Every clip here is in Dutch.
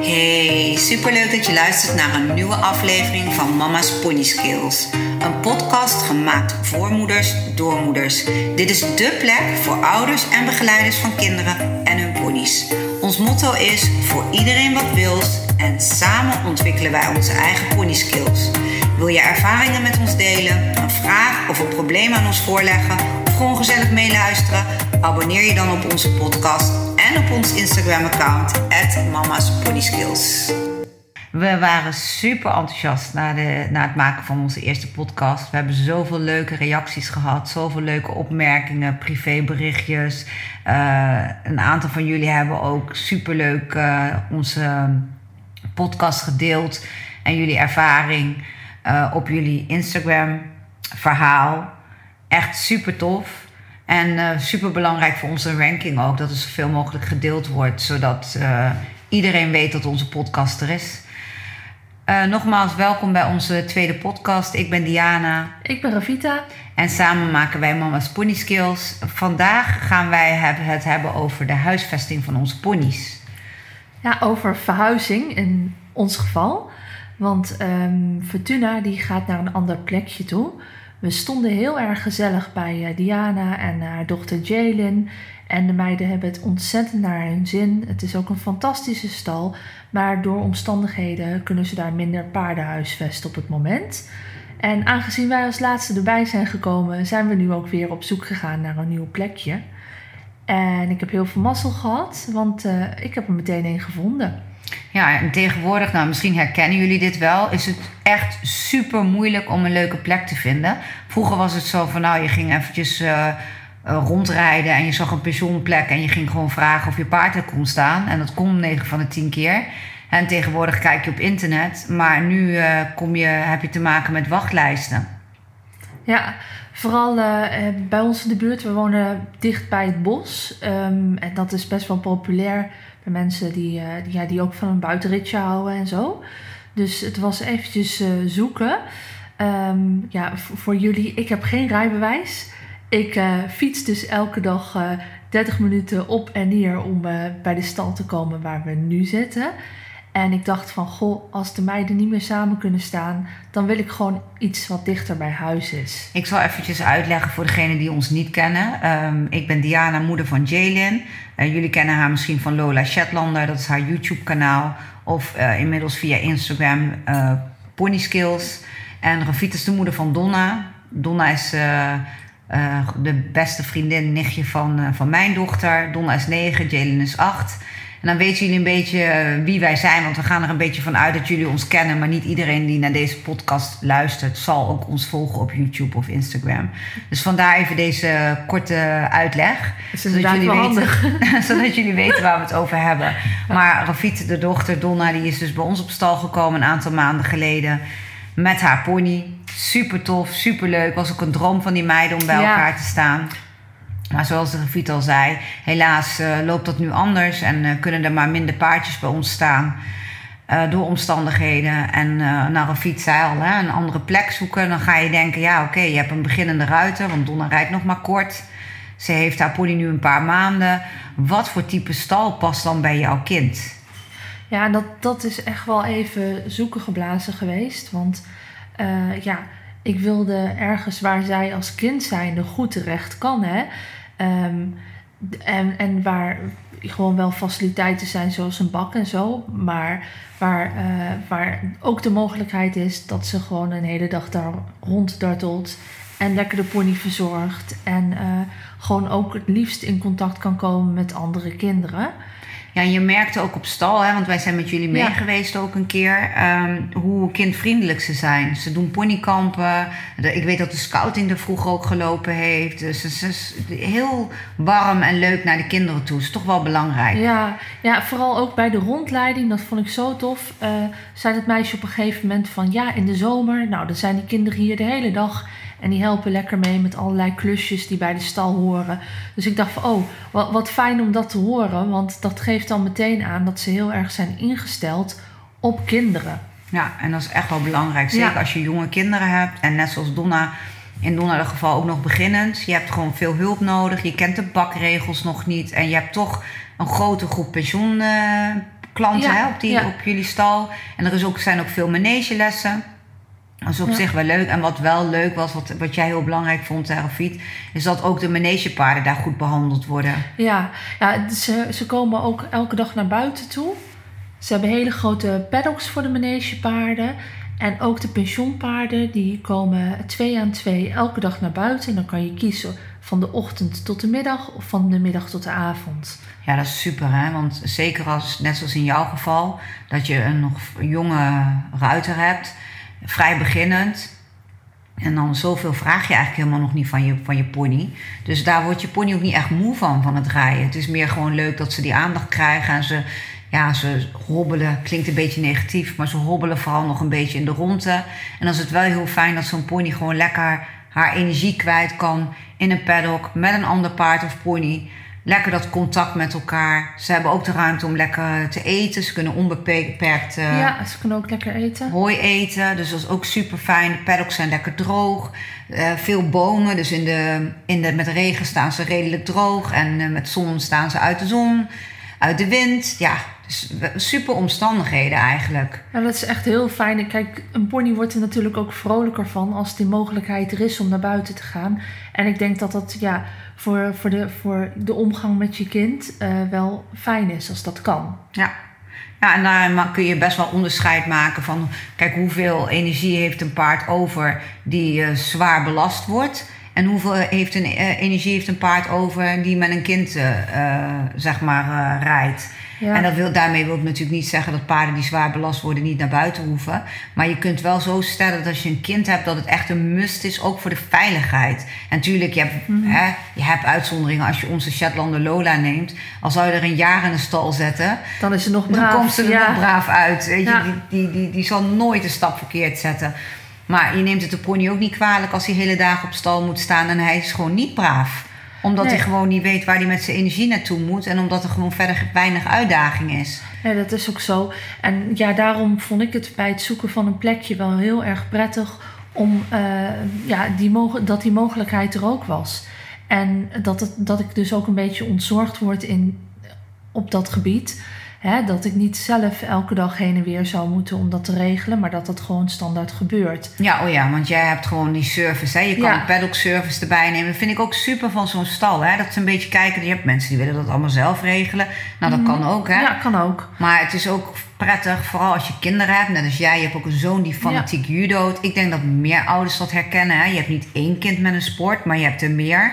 Hey, superleuk dat je luistert naar een nieuwe aflevering van Mama's Pony Skills. Een podcast gemaakt voor moeders door moeders. Dit is dé plek voor ouders en begeleiders van kinderen en hun ponies. Ons motto is voor iedereen wat wils en samen ontwikkelen wij onze eigen pony skills. Wil je ervaringen met ons delen, een vraag of een probleem aan ons voorleggen of gewoon gezellig meeluisteren? Abonneer je dan op onze podcast en op ons Instagram-account Mama's Pony Skills. We waren super enthousiast na, de, na het maken van onze eerste podcast. We hebben zoveel leuke reacties gehad, zoveel leuke opmerkingen, privéberichtjes. Uh, een aantal van jullie hebben ook superleuk uh, onze podcast gedeeld en jullie ervaring uh, op jullie Instagram-verhaal. Echt super tof. En uh, super belangrijk voor onze ranking ook, dat er zoveel mogelijk gedeeld wordt, zodat uh, iedereen weet dat onze podcast er is. Uh, nogmaals, welkom bij onze tweede podcast. Ik ben Diana. Ik ben Ravita. En samen maken wij Mama's Pony Skills. Vandaag gaan wij het hebben over de huisvesting van onze ponies. Ja, over verhuizing in ons geval. Want um, Fortuna die gaat naar een ander plekje toe. We stonden heel erg gezellig bij uh, Diana en haar dochter Jalen. En de meiden hebben het ontzettend naar hun zin. Het is ook een fantastische stal. Maar door omstandigheden kunnen ze daar minder paarden huisvesten op het moment. En aangezien wij als laatste erbij zijn gekomen, zijn we nu ook weer op zoek gegaan naar een nieuw plekje. En ik heb heel veel mazzel gehad, want uh, ik heb er meteen een gevonden. Ja, en tegenwoordig, nou misschien herkennen jullie dit wel, is het echt super moeilijk om een leuke plek te vinden. Vroeger was het zo van, nou, je ging eventjes uh, rondrijden en je zag een pensioenplek en je ging gewoon vragen of je paard er kon staan. En dat kon 9 van de 10 keer. En tegenwoordig kijk je op internet, maar nu uh, kom je, heb je te maken met wachtlijsten. Ja, vooral uh, bij ons in de buurt. We wonen dicht bij het bos. Um, en dat is best wel populair bij mensen die, uh, die, ja, die ook van een buitenritje houden en zo. Dus het was eventjes zoeken. Um, ja, voor jullie, ik heb geen rijbewijs. Ik fiets dus elke dag 30 minuten op en neer om bij de stal te komen waar we nu zitten. En ik dacht van, goh, als de meiden niet meer samen kunnen staan, dan wil ik gewoon iets wat dichter bij huis is. Ik zal eventjes uitleggen voor degenen die ons niet kennen. Um, ik ben Diana, moeder van Jalen. Uh, jullie kennen haar misschien van Lola Shetlander, dat is haar YouTube-kanaal. Of uh, inmiddels via Instagram uh, Pony Skills. En Ravita is de moeder van Donna. Donna is de beste vriendin, nichtje van, van mijn dochter. Donna is 9, Jalen is 8. En dan weten jullie een beetje wie wij zijn. Want we gaan er een beetje van uit dat jullie ons kennen. Maar niet iedereen die naar deze podcast luistert, zal ook ons volgen op YouTube of Instagram. Dus vandaar even deze korte uitleg. zodat jullie, weten, zodat jullie weten waar we het over hebben. Maar Rafit, de dochter Donna, die is dus bij ons op stal gekomen een aantal maanden geleden. Met haar pony. Super tof, super leuk. Was ook een droom van die meiden om bij ja. elkaar te staan. Maar zoals de Rafiet al zei, helaas uh, loopt dat nu anders en uh, kunnen er maar minder paardjes bij ons staan. Uh, door omstandigheden. En nou, Rafiet zei al, hè, een andere plek zoeken. Dan ga je denken, ja oké, je hebt een beginnende ruiter, want Donna rijdt nog maar kort. Ze heeft haar pony nu een paar maanden. Wat voor type stal past dan bij jouw kind? Ja, dat, dat is echt wel even zoeken geblazen geweest. Want ja, ik wilde ergens waar zij als kind zijnde goed terecht kan. Hè? Um, en, en waar gewoon wel faciliteiten zijn zoals een bak en zo. Maar waar, uh, waar ook de mogelijkheid is dat ze gewoon een hele dag daar ronddartelt. En lekker de pony verzorgt. En uh, gewoon ook het liefst in contact kan komen met andere kinderen. Ja, je merkte ook op stal, hè, want wij zijn met jullie mee ja. geweest ook een keer, um, hoe kindvriendelijk ze zijn. Ze doen ponykampen. Ik weet dat de scouting er vroeger ook gelopen heeft. Dus ze is heel warm en leuk naar de kinderen toe. Dat is toch wel belangrijk. Ja, ja, vooral ook bij de rondleiding, dat vond ik zo tof. Uh, zei het meisje op een gegeven moment van ja, in de zomer, nou dan zijn die kinderen hier de hele dag. En die helpen lekker mee met allerlei klusjes die bij de stal horen. Dus ik dacht van, oh, wat, wat fijn om dat te horen. Want dat geeft dan meteen aan dat ze heel erg zijn ingesteld op kinderen. Ja, en dat is echt wel belangrijk. Zeker ja. als je jonge kinderen hebt. En net zoals Donna, in Donna geval ook nog beginnend. Je hebt gewoon veel hulp nodig. Je kent de bakregels nog niet. En je hebt toch een grote groep pensioen... Uh, klanten Ja, hè, op, die, ja. op jullie stal. En er is ook, zijn ook veel manegelessen. Dat is op Ja. zich wel leuk. En wat wel leuk was, wat, wat jij heel belangrijk vond, hè, Rafiet, is dat ook de manegepaarden daar goed behandeld worden. Ja, ja ze, ze komen ook elke dag naar buiten toe. Ze hebben hele grote paddocks voor de manegepaarden. En ook de pensioenpaarden, die komen twee aan twee elke dag naar buiten. En dan kan je kiezen van de ochtend tot de middag of van de middag tot de avond. Ja, dat is super, hè? Want zeker als, net zoals in jouw geval, dat je een nog jonge ruiter hebt, vrij beginnend. En dan zoveel vraag je eigenlijk helemaal nog niet van je, van je pony. Dus daar wordt je pony ook niet echt moe van, van het rijden. Het is meer gewoon leuk dat ze die aandacht krijgen en ze, ja, ze hobbelen. Klinkt een beetje negatief, maar ze hobbelen vooral nog een beetje in de ronde. En dan is het wel heel fijn dat zo'n pony gewoon lekker haar energie kwijt kan in een paddock met een ander paard of pony. Lekker dat contact met elkaar. Ze hebben ook de ruimte om lekker te eten. Ze kunnen onbeperkt eh, ja, ze kunnen ook lekker eten. hooi eten. Dus dat is ook super fijn. De paddocks zijn lekker droog. Eh, veel bomen. Dus in de, in de, met regen staan ze redelijk droog. En eh, met zon staan ze uit de zon. Uit de wind. Ja, super omstandigheden eigenlijk. Ja, dat is echt heel fijn. Kijk, een pony wordt er natuurlijk ook vrolijker van als die mogelijkheid er is om naar buiten te gaan. En ik denk dat dat ja, voor, voor, de, voor de omgang met je kind eh, wel fijn is als dat kan. Ja. Ja, en daar kun je best wel onderscheid maken van... kijk, hoeveel energie heeft een paard over die eh, zwaar belast wordt... en hoeveel heeft een, eh, energie heeft een paard over die met een kind, zeg maar, rijdt. Ja. En dat wil, daarmee wil ik natuurlijk niet zeggen dat paarden die zwaar belast worden niet naar buiten hoeven. Maar je kunt wel zo stellen dat als je een kind hebt, dat het echt een must is, ook voor de veiligheid. En natuurlijk, je hebt, Mhm. hè, je hebt uitzonderingen. Als je onze Shetlander Lola neemt, al zou je er een jaar in de stal zetten, Dan is het nog braaf. dan komt ze er ja. nog braaf uit. Weet je? Ja. Die, die, die, die zal nooit een stap verkeerd zetten. Maar je neemt het de pony ook niet kwalijk als hij hele dagen op stal moet staan en hij is gewoon niet braaf. Omdat Nee. hij gewoon niet weet waar hij met zijn energie naartoe moet en omdat er gewoon verder weinig uitdaging is. Ja, dat is ook zo. En ja, daarom vond ik het bij het zoeken van een plekje wel heel erg prettig om eh, ja, die mogen, dat die mogelijkheid er ook was. En dat, het, dat ik dus ook een beetje ontzorgd word in, op dat gebied. Hè, dat ik niet zelf elke dag heen en weer zou moeten om dat te regelen, maar dat dat gewoon standaard gebeurt. Ja, oh ja, want jij hebt gewoon die service. Hè? Je kan Ja. die paddock service erbij nemen. Dat vind ik ook super van zo'n stal. Hè? Dat ze een beetje kijken. Je hebt mensen die willen dat allemaal zelf regelen. Nou, dat kan ook. Hè? Ja, kan ook. Maar het is ook prettig, vooral als je kinderen hebt. Net als jij, je hebt ook een zoon die fanatiek judoot. Ik denk dat meer ouders dat herkennen. Hè? Je hebt niet één kind met een sport, maar je hebt er meer.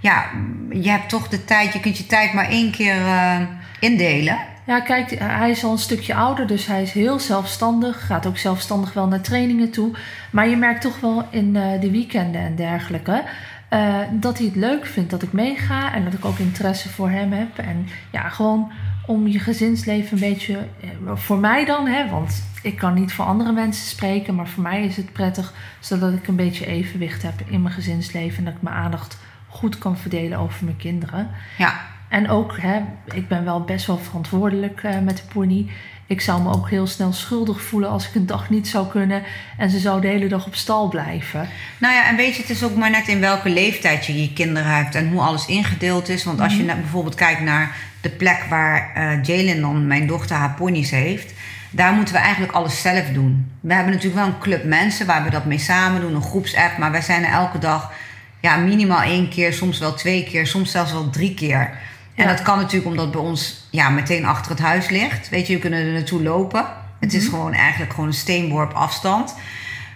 Ja, je hebt toch de tijd. Je kunt je tijd maar één keer eh, indelen. Ja, kijk, hij is al een stukje ouder, dus hij is heel zelfstandig. Gaat ook zelfstandig wel naar trainingen toe. Maar je merkt toch wel in eh, de weekenden en dergelijke... eh, dat hij het leuk vindt dat ik meega en dat ik ook interesse voor hem heb. En ja, gewoon om je gezinsleven een beetje... eh, voor mij dan, hè, want ik kan niet voor andere mensen spreken... maar voor mij is het prettig zodat ik een beetje evenwicht heb in mijn gezinsleven... en dat ik mijn aandacht goed kan verdelen over mijn kinderen. Ja, En ook, hè, ik ben wel best wel verantwoordelijk eh, met de pony. Ik zou me ook heel snel schuldig voelen als ik een dag niet zou kunnen en ze zou de hele dag op stal blijven. Nou ja, en weet je, het is ook maar net in welke leeftijd je je kinderen hebt en hoe alles ingedeeld is. Want als je net bijvoorbeeld kijkt naar de plek waar eh Jalen dan, mijn dochter, haar ponies heeft. Daar moeten we eigenlijk alles zelf doen. We hebben natuurlijk wel een club mensen waar we dat mee samen doen, een groepsapp. Maar wij zijn er elke dag ja, minimaal één keer, soms wel twee keer, soms zelfs wel drie keer. En Ja. dat kan natuurlijk omdat bij ons ja, meteen achter het huis ligt. Weet je, we kunnen er naartoe lopen. Het is gewoon eigenlijk gewoon een steenworp afstand.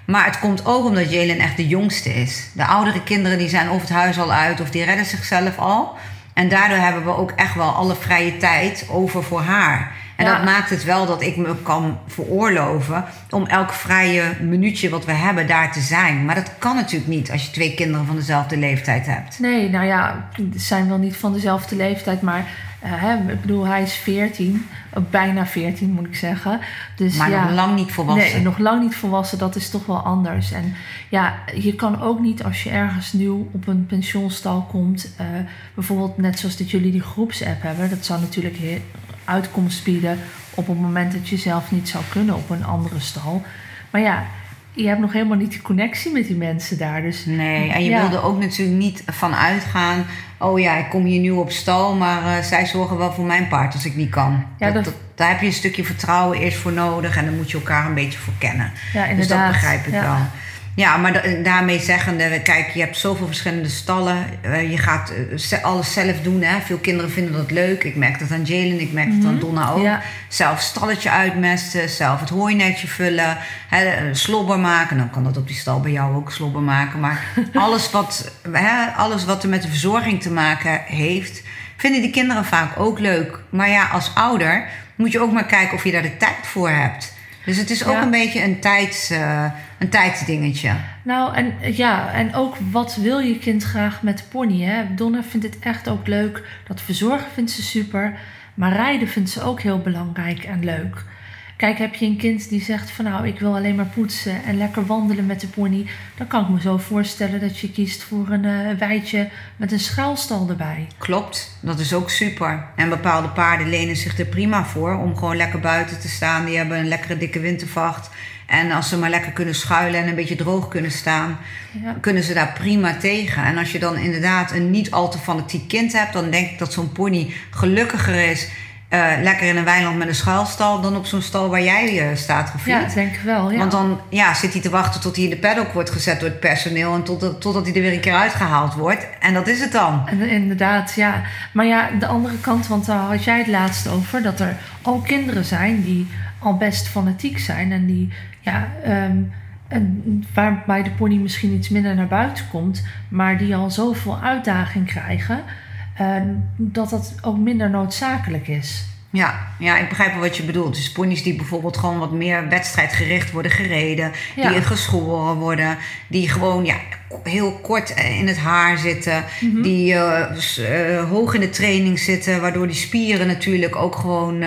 Maar het komt ook omdat Jalen echt de jongste is. De oudere kinderen die zijn of het huis al uit of die redden zichzelf al. En daardoor hebben we ook echt wel alle vrije tijd over voor haar. En Ja. dat maakt het wel dat ik me kan veroorloven om elk vrije minuutje wat we hebben daar te zijn. Maar dat kan natuurlijk niet als je twee kinderen van dezelfde leeftijd hebt. Nee, nou ja, ze zijn wel niet van dezelfde leeftijd, maar hè, ik bedoel, hij is 14, eh, bijna 14 moet ik zeggen. Dus Maar ja, nog lang niet volwassen. Nee, nog lang niet volwassen, dat is toch wel anders. En ja, je kan ook niet als je ergens nieuw op een pensioenstal komt, eh, bijvoorbeeld net zoals dat jullie die groepsapp hebben, dat zou natuurlijk uitkomst bieden op het moment dat je zelf niet zou kunnen op een andere stal. Maar ja, je hebt nog helemaal niet die connectie met die mensen daar. Dus, Nee, en je ja. wilde ook natuurlijk niet van uitgaan... oh ja, ik kom hier nu op stal... maar eh, zij zorgen wel voor mijn paard als ik niet kan. Ja, dat, dat- dat- daar heb je een stukje vertrouwen eerst voor nodig... en dan moet je elkaar een beetje voor kennen. Ja, Dus inderdaad. dat begrijp ik wel. Ja, maar da- daarmee zeggende, kijk, je hebt zoveel verschillende stallen. Eh, je gaat eh, alles zelf doen. Hè? Veel kinderen vinden dat leuk. Ik merk dat aan Jalen, ik merk dat aan Donna ook. Mhm. Ja. Zelf het stalletje uitmesten, zelf het hooinetje vullen, hè, eh, slobber maken. Dan kan dat op die stal bij jou ook slobber maken. Maar alles wat, hè, alles wat er met de verzorging te maken heeft, vinden die kinderen vaak ook leuk. Maar ja, als ouder moet je ook maar kijken of je daar de tijd voor hebt. Dus het is ook Ja. een beetje een, tijds, een tijdsdingetje. Nou, en ja, en ook wat wil je kind graag met de pony? Hè? Donna vindt het echt ook leuk. Dat verzorgen vindt ze super. Maar rijden vindt ze ook heel belangrijk en leuk. Kijk, heb je een kind die zegt van nou, ik wil alleen maar poetsen en lekker wandelen met de pony. Dan kan ik me zo voorstellen dat je kiest voor een eh weidje met een schuilstal erbij. Klopt, dat is ook super. En bepaalde paarden lenen zich er prima voor om gewoon lekker buiten te staan. Die hebben een lekkere dikke wintervacht. En als ze maar lekker kunnen schuilen en een beetje droog kunnen staan, Ja. kunnen ze daar prima tegen. En als je dan inderdaad een niet al te fanatiek kind hebt, dan denk ik dat zo'n pony gelukkiger is. eh, lekker in een weiland met een schuilstal dan op zo'n stal waar jij eh, staat Ja, gevierd. dat denk ik wel. Ja. Want dan ja, zit hij te wachten tot hij in de paddock wordt gezet door het personeel en totdat, totdat hij er weer een keer uitgehaald wordt. En dat is het dan. En inderdaad, ja. Maar ja, de andere kant, want daar had jij het laatst over, dat er al kinderen zijn die al best fanatiek zijn en die, ja, ehm, en waarbij de pony misschien iets minder naar buiten komt, maar die al zoveel uitdaging krijgen, ehm, dat dat ook minder noodzakelijk is. Ja, ja, ik begrijp wel wat je bedoelt. Dus ponies die bijvoorbeeld gewoon wat meer wedstrijdgericht worden gereden. Ja. Die geschoren worden. Die gewoon ja, heel kort eh, in het haar zitten. Mhm. Die eh, eh, hoog in de training zitten. Waardoor die spieren natuurlijk ook gewoon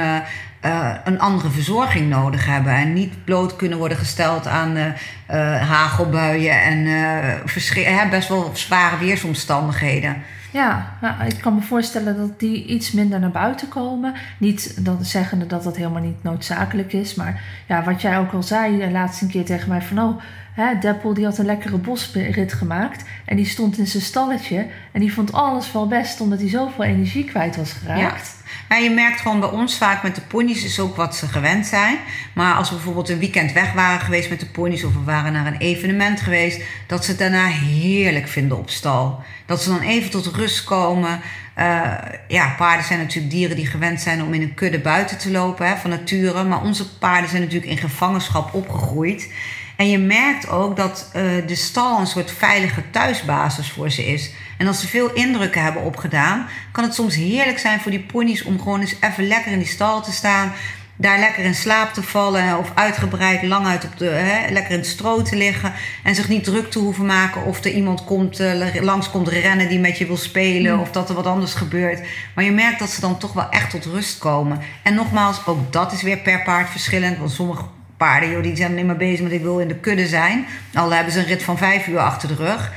eh, een andere verzorging nodig hebben. En niet bloot kunnen worden gesteld aan eh, eh, hagelbuien. En best wel zware weersomstandigheden. Ja, ik kan me voorstellen dat die iets minder naar buiten komen. Niet dat zeggende dat dat helemaal niet noodzakelijk is. Maar ja, wat jij ook al zei de laatste keer tegen mij van... Oh, hè, Deppel die had een lekkere bosrit gemaakt. En die stond in zijn stalletje. En die vond alles wel best omdat hij zoveel energie kwijt was geraakt. Ja, je merkt gewoon bij ons vaak met de ponies is ook wat ze gewend zijn. Maar als we bijvoorbeeld een weekend weg waren geweest met de ponies of we waren naar een evenement geweest, dat ze het daarna heerlijk vinden op stal. Dat ze dan even tot rust komen. Eh, ja, paarden zijn natuurlijk dieren die gewend zijn om in een kudde buiten te lopen hè, van nature. Maar onze paarden zijn natuurlijk in gevangenschap opgegroeid. En je merkt ook dat eh, de stal een soort veilige thuisbasis voor ze is. En als ze veel indrukken hebben opgedaan, kan het soms heerlijk zijn voor die ponies om gewoon eens even lekker in die stal te staan. Daar lekker in slaap te vallen of uitgebreid lang uit op de, hè, lekker in het stro te liggen. En zich niet druk te hoeven maken of er iemand komt, eh, langs komt rennen die met je wil spelen. Of dat er wat anders gebeurt. Maar je merkt dat ze dan toch wel echt tot rust komen. En nogmaals, ook dat is weer per paard verschillend. Want sommige paarden joh, die zijn alleen maar bezig met ik wil in de kudde zijn. Al hebben ze een rit van vijf uur achter de rug.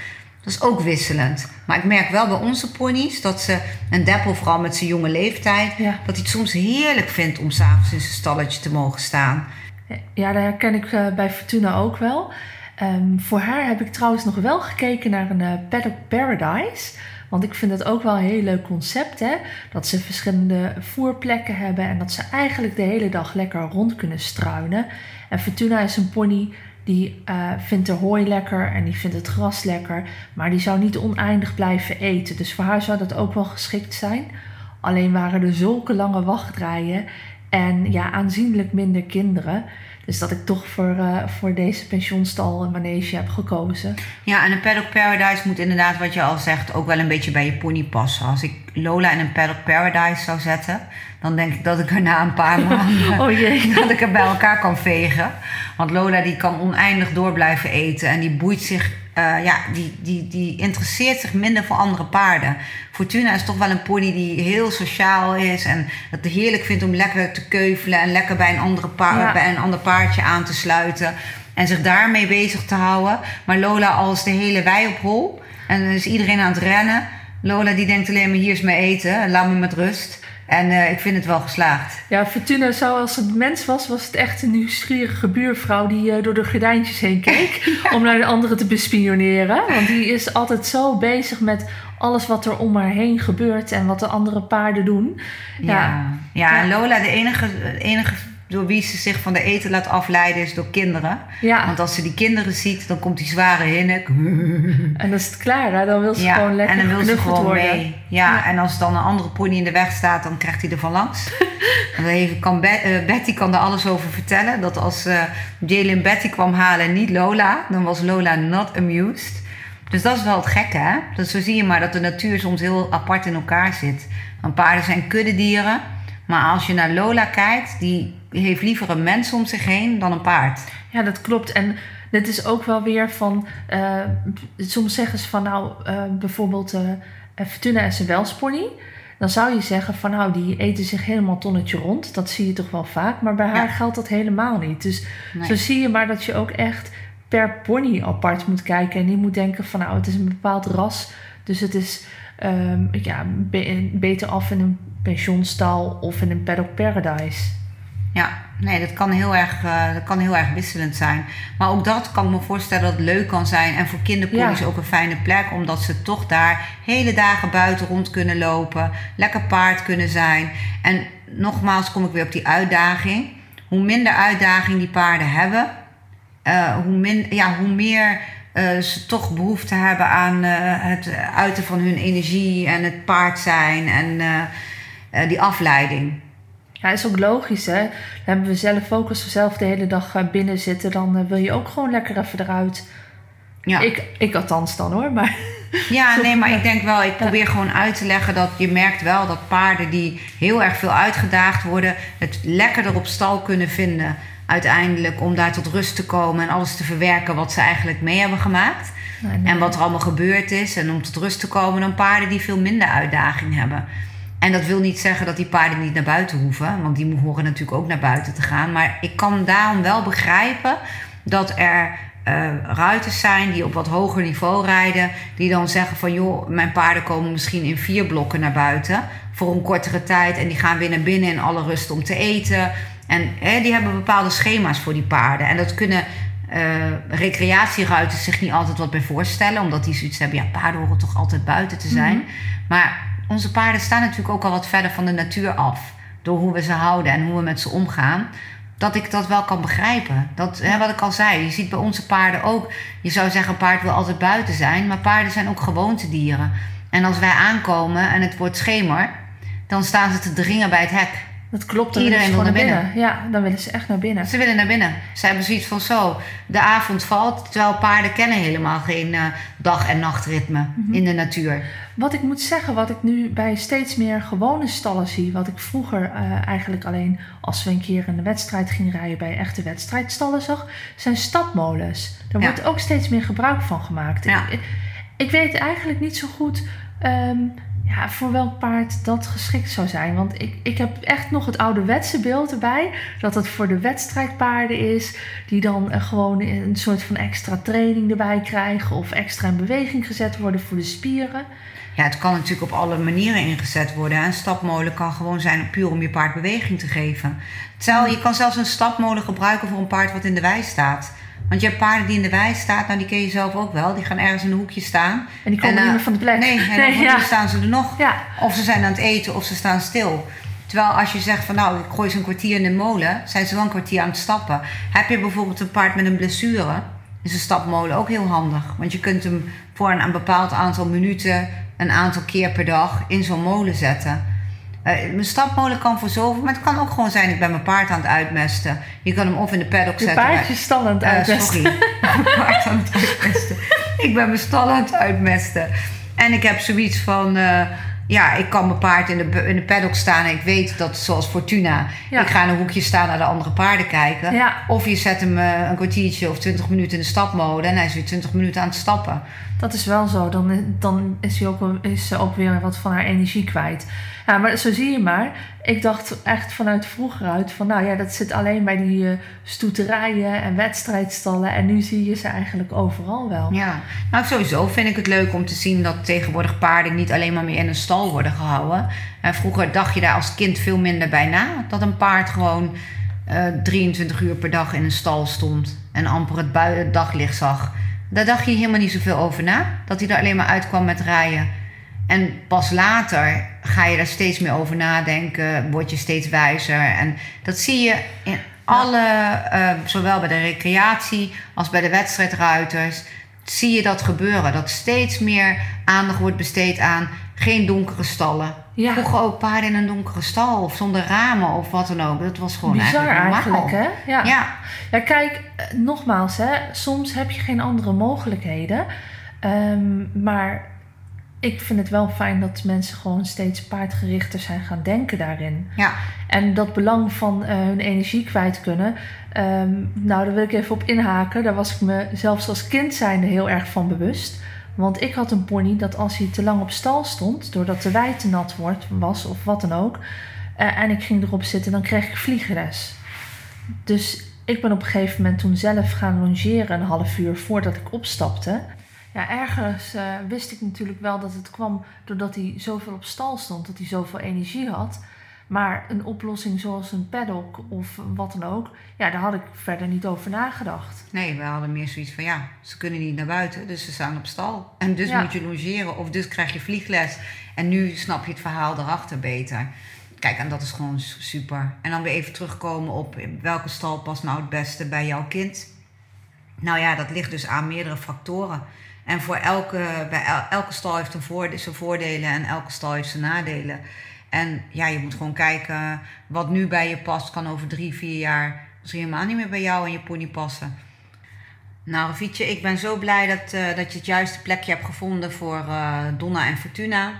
Dat is ook wisselend. Maar ik merk wel bij onze ponies dat ze, en Deppel vooral met zijn jonge leeftijd, Ja. dat hij het soms heerlijk vindt om s'avonds in zijn stalletje te mogen staan. Ja, daar herken ik eh, bij Fortuna ook wel. Ehm, voor haar heb ik trouwens nog wel gekeken naar een eh, Paddock Paradise. Want ik vind dat ook wel een heel leuk concept. Hè? Dat ze verschillende voerplekken hebben en dat ze eigenlijk de hele dag lekker rond kunnen struinen. En Fortuna is een pony die eh, vindt de hooi lekker en die vindt het gras lekker. Maar die zou niet oneindig blijven eten. Dus voor haar zou dat ook wel geschikt zijn. Alleen waren er zulke lange wachtrijen en ja, aanzienlijk minder kinderen. Dus dat ik toch voor, eh, voor deze pensionstal en manege heb gekozen. Ja, en een Paddock Paradise moet inderdaad, wat je al zegt, ook wel een beetje bij je pony passen. Als ik Lola in een Paddock Paradise zou zetten, dan denk ik dat ik er na een paar maanden Oh jee. dat ik er bij elkaar kan vegen. Want Lola die kan oneindig door blijven eten en die boeit zich, eh, ja, die, die, die interesseert zich minder voor andere paarden. Fortuna is toch wel een pony die heel sociaal is en het heerlijk vindt om lekker te keuvelen en lekker bij een, andere Ja. bij een ander paardje aan te sluiten. En zich daarmee bezig te houden. Maar Lola als de hele wei op hol. En dan is iedereen aan het rennen. Lola die denkt alleen maar hier is mijn eten. Laat me met rust. En eh, ik vind het wel geslaagd. Ja, Fortuna zou als het mens was, was het echt een nieuwsgierige buurvrouw die eh, door de gordijntjes heen keek om naar de anderen te bespioneren. Want die is altijd zo bezig met alles wat er om haar heen gebeurt en wat de andere paarden doen. Ja, ja, ja en Lola, de enige, enige door wie ze zich van de eten laat afleiden is door kinderen. Ja. Want als ze die kinderen ziet, dan komt die zware hinnik. En dan is het klaar, hè? dan wil ze gewoon lekker en dan wil ze gewoon worden. mee. Ja, en als dan een andere pony in de weg staat, dan krijgt hij er van langs. en even, kan eh, Betty kan er alles over vertellen. Dat als uh, Jalen Betty kwam halen en niet Lola, dan was Lola not amused. Dus dat is wel het gekke, hè? Dus zo zie je maar dat de natuur soms heel apart in elkaar zit. Want paarden zijn kuddedieren. Maar als je naar Lola kijkt, die heeft liever een mens om zich heen dan een paard. Ja, dat klopt. En dit is ook wel weer van... Uh, soms zeggen ze van nou, uh, bijvoorbeeld uh, Fortuna is een welspony. Dan zou je zeggen van nou, die eten zich helemaal tonnetje rond. Dat zie je toch wel vaak. Maar bij haar geldt dat helemaal niet. Dus nee. zo zie je maar dat je ook echt per pony apart moet kijken. En niet moet denken van nou, het is een bepaald ras. Dus het is um, ja, be beter af in een pensionstal of in een paddock paradise. Ja, nee, dat kan, heel erg, uh, dat kan heel erg wisselend zijn. Maar ook dat kan ik me voorstellen dat het leuk kan zijn. En voor kinderponies ja. ook een fijne plek. Omdat ze toch daar hele dagen buiten rond kunnen lopen. Lekker paard kunnen zijn. En nogmaals kom ik weer op die uitdaging. Hoe minder uitdaging die paarden hebben... Uh, hoe, min, ja, hoe meer uh, ze toch behoefte hebben aan het uiten van hun energie... en het paard zijn en die afleiding. Ja, is ook logisch, hè. Dan hebben we zelf ook, als we zelf de hele dag binnen zitten... dan wil je ook gewoon lekker even eruit. Ja. Ik, ik althans dan, hoor, maar... Ja, nee, maar ik denk wel, ik probeer gewoon uit te leggen dat je merkt wel dat paarden die heel erg veel uitgedaagd worden, het lekkerder op stal kunnen vinden uiteindelijk om daar tot rust te komen en alles te verwerken wat ze eigenlijk mee hebben gemaakt. Nee. En wat er allemaal gebeurd is en om tot rust te komen dan paarden die veel minder uitdaging hebben. En dat wil niet zeggen dat die paarden niet naar buiten hoeven, want die horen natuurlijk ook naar buiten te gaan. Maar ik kan daarom wel begrijpen dat er uh, ruiters zijn die op wat hoger niveau rijden, die dan zeggen van joh, mijn paarden komen misschien in vier blokken naar buiten voor een kortere tijd en die gaan weer naar binnen in alle rust om te eten. En hè, die hebben bepaalde schema's voor die paarden. En dat kunnen uh, recreatieruiters zich niet altijd wat bij voorstellen, omdat die zoiets hebben, ja, paarden horen toch altijd buiten te zijn. Mhm. Maar onze paarden staan natuurlijk ook al wat verder van de natuur af. Door hoe we ze houden en hoe we met ze omgaan. Dat ik dat wel kan begrijpen. Dat, hè, wat ik al zei, je ziet bij onze paarden ook. Je zou zeggen, een paard wil altijd buiten zijn. Maar paarden zijn ook gewoontedieren. En als wij aankomen en het wordt schemer, dan staan ze te dringen bij het hek. Dat klopt, dan Iedereen wil naar binnen. Ja, dan willen ze echt naar binnen. Ze willen naar binnen. Ze hebben zoiets van zo, de avond valt. Terwijl paarden kennen helemaal geen uh, dag- en nachtritme Mhm. mm -hmm. in de natuur. Wat ik moet zeggen, wat ik nu bij steeds meer gewone stallen zie, wat ik vroeger uh, eigenlijk alleen als we een keer een wedstrijd gingen rijden bij echte wedstrijdstallen zag, zijn stapmolens. Daar Ja. wordt ook steeds meer gebruik van gemaakt. Ja. Ik, ik weet eigenlijk niet zo goed um, ja, voor welk paard dat geschikt zou zijn. Want ik, ik heb echt nog het ouderwetse beeld erbij. Dat het voor de wedstrijdpaarden is. Die dan uh, gewoon een soort van extra training erbij krijgen. Of extra in beweging gezet worden voor de spieren. Ja, het kan natuurlijk op alle manieren ingezet worden. Een stapmolen kan gewoon zijn puur om je paard beweging te geven. Terwijl je kan zelfs een stapmolen gebruiken voor een paard wat in de wei staat. Want je hebt paarden die in de wei staan, nou die ken je zelf ook wel. Die gaan ergens in een hoekje staan. En die komen En, niet uh, meer van de plek. Nee, en Nee, dan ja. staan ze er nog. Ja. Of ze zijn aan het eten of ze staan stil. Terwijl als je zegt van nou, ik gooi ze een kwartier in de molen, zijn ze wel een kwartier aan het stappen. Heb je bijvoorbeeld een paard met een blessure, is een stapmolen ook heel handig. Want je kunt hem voor een, een bepaald aantal minuten, een aantal keer per dag in zo'n molen zetten. Uh, mijn stapmolen kan voor zoveel, maar het kan ook gewoon zijn ik ben mijn paard aan het uitmesten. Je kan hem of in de paddock Je zetten. paardje stal aan het Eh, uitmesten. sorry, mijn paard aan het uitmesten. ik ben mijn stal aan het uitmesten. En ik heb zoiets van, uh, ja, ik kan mijn paard in de, in de paddock staan en ik weet dat, zoals Fortuna, Ja. ik ga in een hoekje staan naar de andere paarden kijken. Ja. Of je zet hem uh, een kwartiertje of twintig minuten in de stapmolen en hij is weer twintig minuten aan het stappen. Dat is wel zo. Dan, dan is, hij ook, is ze ook weer wat van haar energie kwijt. Ja, maar zo zie je maar. Ik dacht echt vanuit vroeger uit van, nou ja, dat zit alleen bij die uh, stoeterijen en wedstrijdstallen. En nu zie je ze eigenlijk overal wel. Ja, nou sowieso vind ik het leuk om te zien dat tegenwoordig paarden niet alleen maar meer in een stal worden gehouden. En vroeger dacht je daar als kind veel minder bij na. Dat een paard gewoon uh, 23 uur per dag in een stal stond en amper het, het daglicht zag. Daar dacht je helemaal niet zoveel over na. Dat hij er alleen maar uitkwam met rijden. En pas later ga je daar steeds meer over nadenken, word je steeds wijzer. En dat zie je in alle, uh, zowel bij de recreatie als bij de wedstrijdruiters, zie je dat gebeuren. Dat steeds meer aandacht wordt besteed aan geen donkere stallen. Ja. Vroeger ook paarden in een donkere stal of zonder ramen of wat dan ook. Dat was gewoon Bizar eigenlijk, eigenlijk hè? Ja. ja. Ja. kijk, eh, nogmaals, hè, soms heb je geen andere mogelijkheden. Um, maar ik vind het wel fijn dat mensen gewoon steeds paardgerichter zijn gaan denken daarin. Ja. En dat belang van uh, hun energie kwijt kunnen. Um, nou, daar wil ik even op inhaken. Daar was ik me zelfs als kind zijnde heel erg van bewust. Want ik had een pony dat als hij te lang op stal stond, doordat de wei te nat wordt, was of wat dan ook, uh, en ik ging erop zitten, dan kreeg ik vliegres. Dus ik ben op een gegeven moment toen zelf gaan longeren een half uur voordat ik opstapte. Ja, ergens uh, wist ik natuurlijk wel dat het kwam doordat hij zoveel op stal stond, dat hij zoveel energie had. Maar een oplossing zoals een paddock of wat dan ook, ja, daar had ik verder niet over nagedacht. Nee, we hadden meer zoiets van ja, ze kunnen niet naar buiten, dus ze staan op stal. En dus moet je logeren of dus krijg je vliegles. En nu snap je het verhaal erachter beter. Kijk, en dat is gewoon super. En dan weer even terugkomen op welke stal past nou het beste bij jouw kind. Nou ja, dat ligt dus aan meerdere factoren. En voor elke, bij elke stal heeft een zijn voordelen en elke stal heeft zijn nadelen. En ja, je moet gewoon kijken wat nu bij je past, kan over drie, vier jaar misschien helemaal niet meer bij jou en je pony passen. Nou, Ravietje, ik ben zo blij dat, uh, dat je het juiste plekje hebt gevonden voor uh, Donna en Fortuna.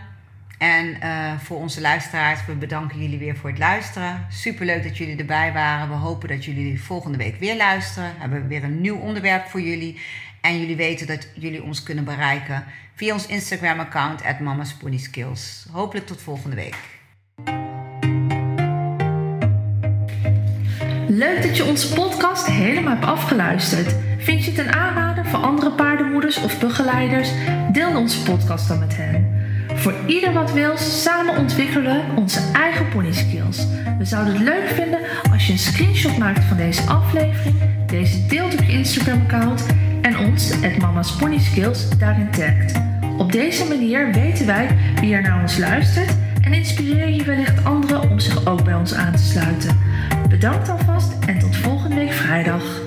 En uh, voor onze luisteraars, we bedanken jullie weer voor het luisteren. Superleuk dat jullie erbij waren. We hopen dat jullie volgende week weer luisteren. We hebben weer een nieuw onderwerp voor jullie. En jullie weten dat jullie ons kunnen bereiken via ons Instagram-account at Skills. Hopelijk tot volgende week. Leuk dat je onze podcast helemaal hebt afgeluisterd. Vind je het een aanrader voor andere paardenmoeders of begeleiders? Deel onze podcast dan met hen. Voor ieder wat wil, samen ontwikkelen onze eigen pony skills. We zouden het leuk vinden als je een screenshot maakt van deze aflevering, deze deelt op je Instagram-account en ons, Mama's Pony Skills, daarin tagt. Op deze manier weten wij wie er naar ons luistert en inspireer je wellicht anderen om zich ook bij ons aan te sluiten. Bedankt alvast en tot volgende week vrijdag.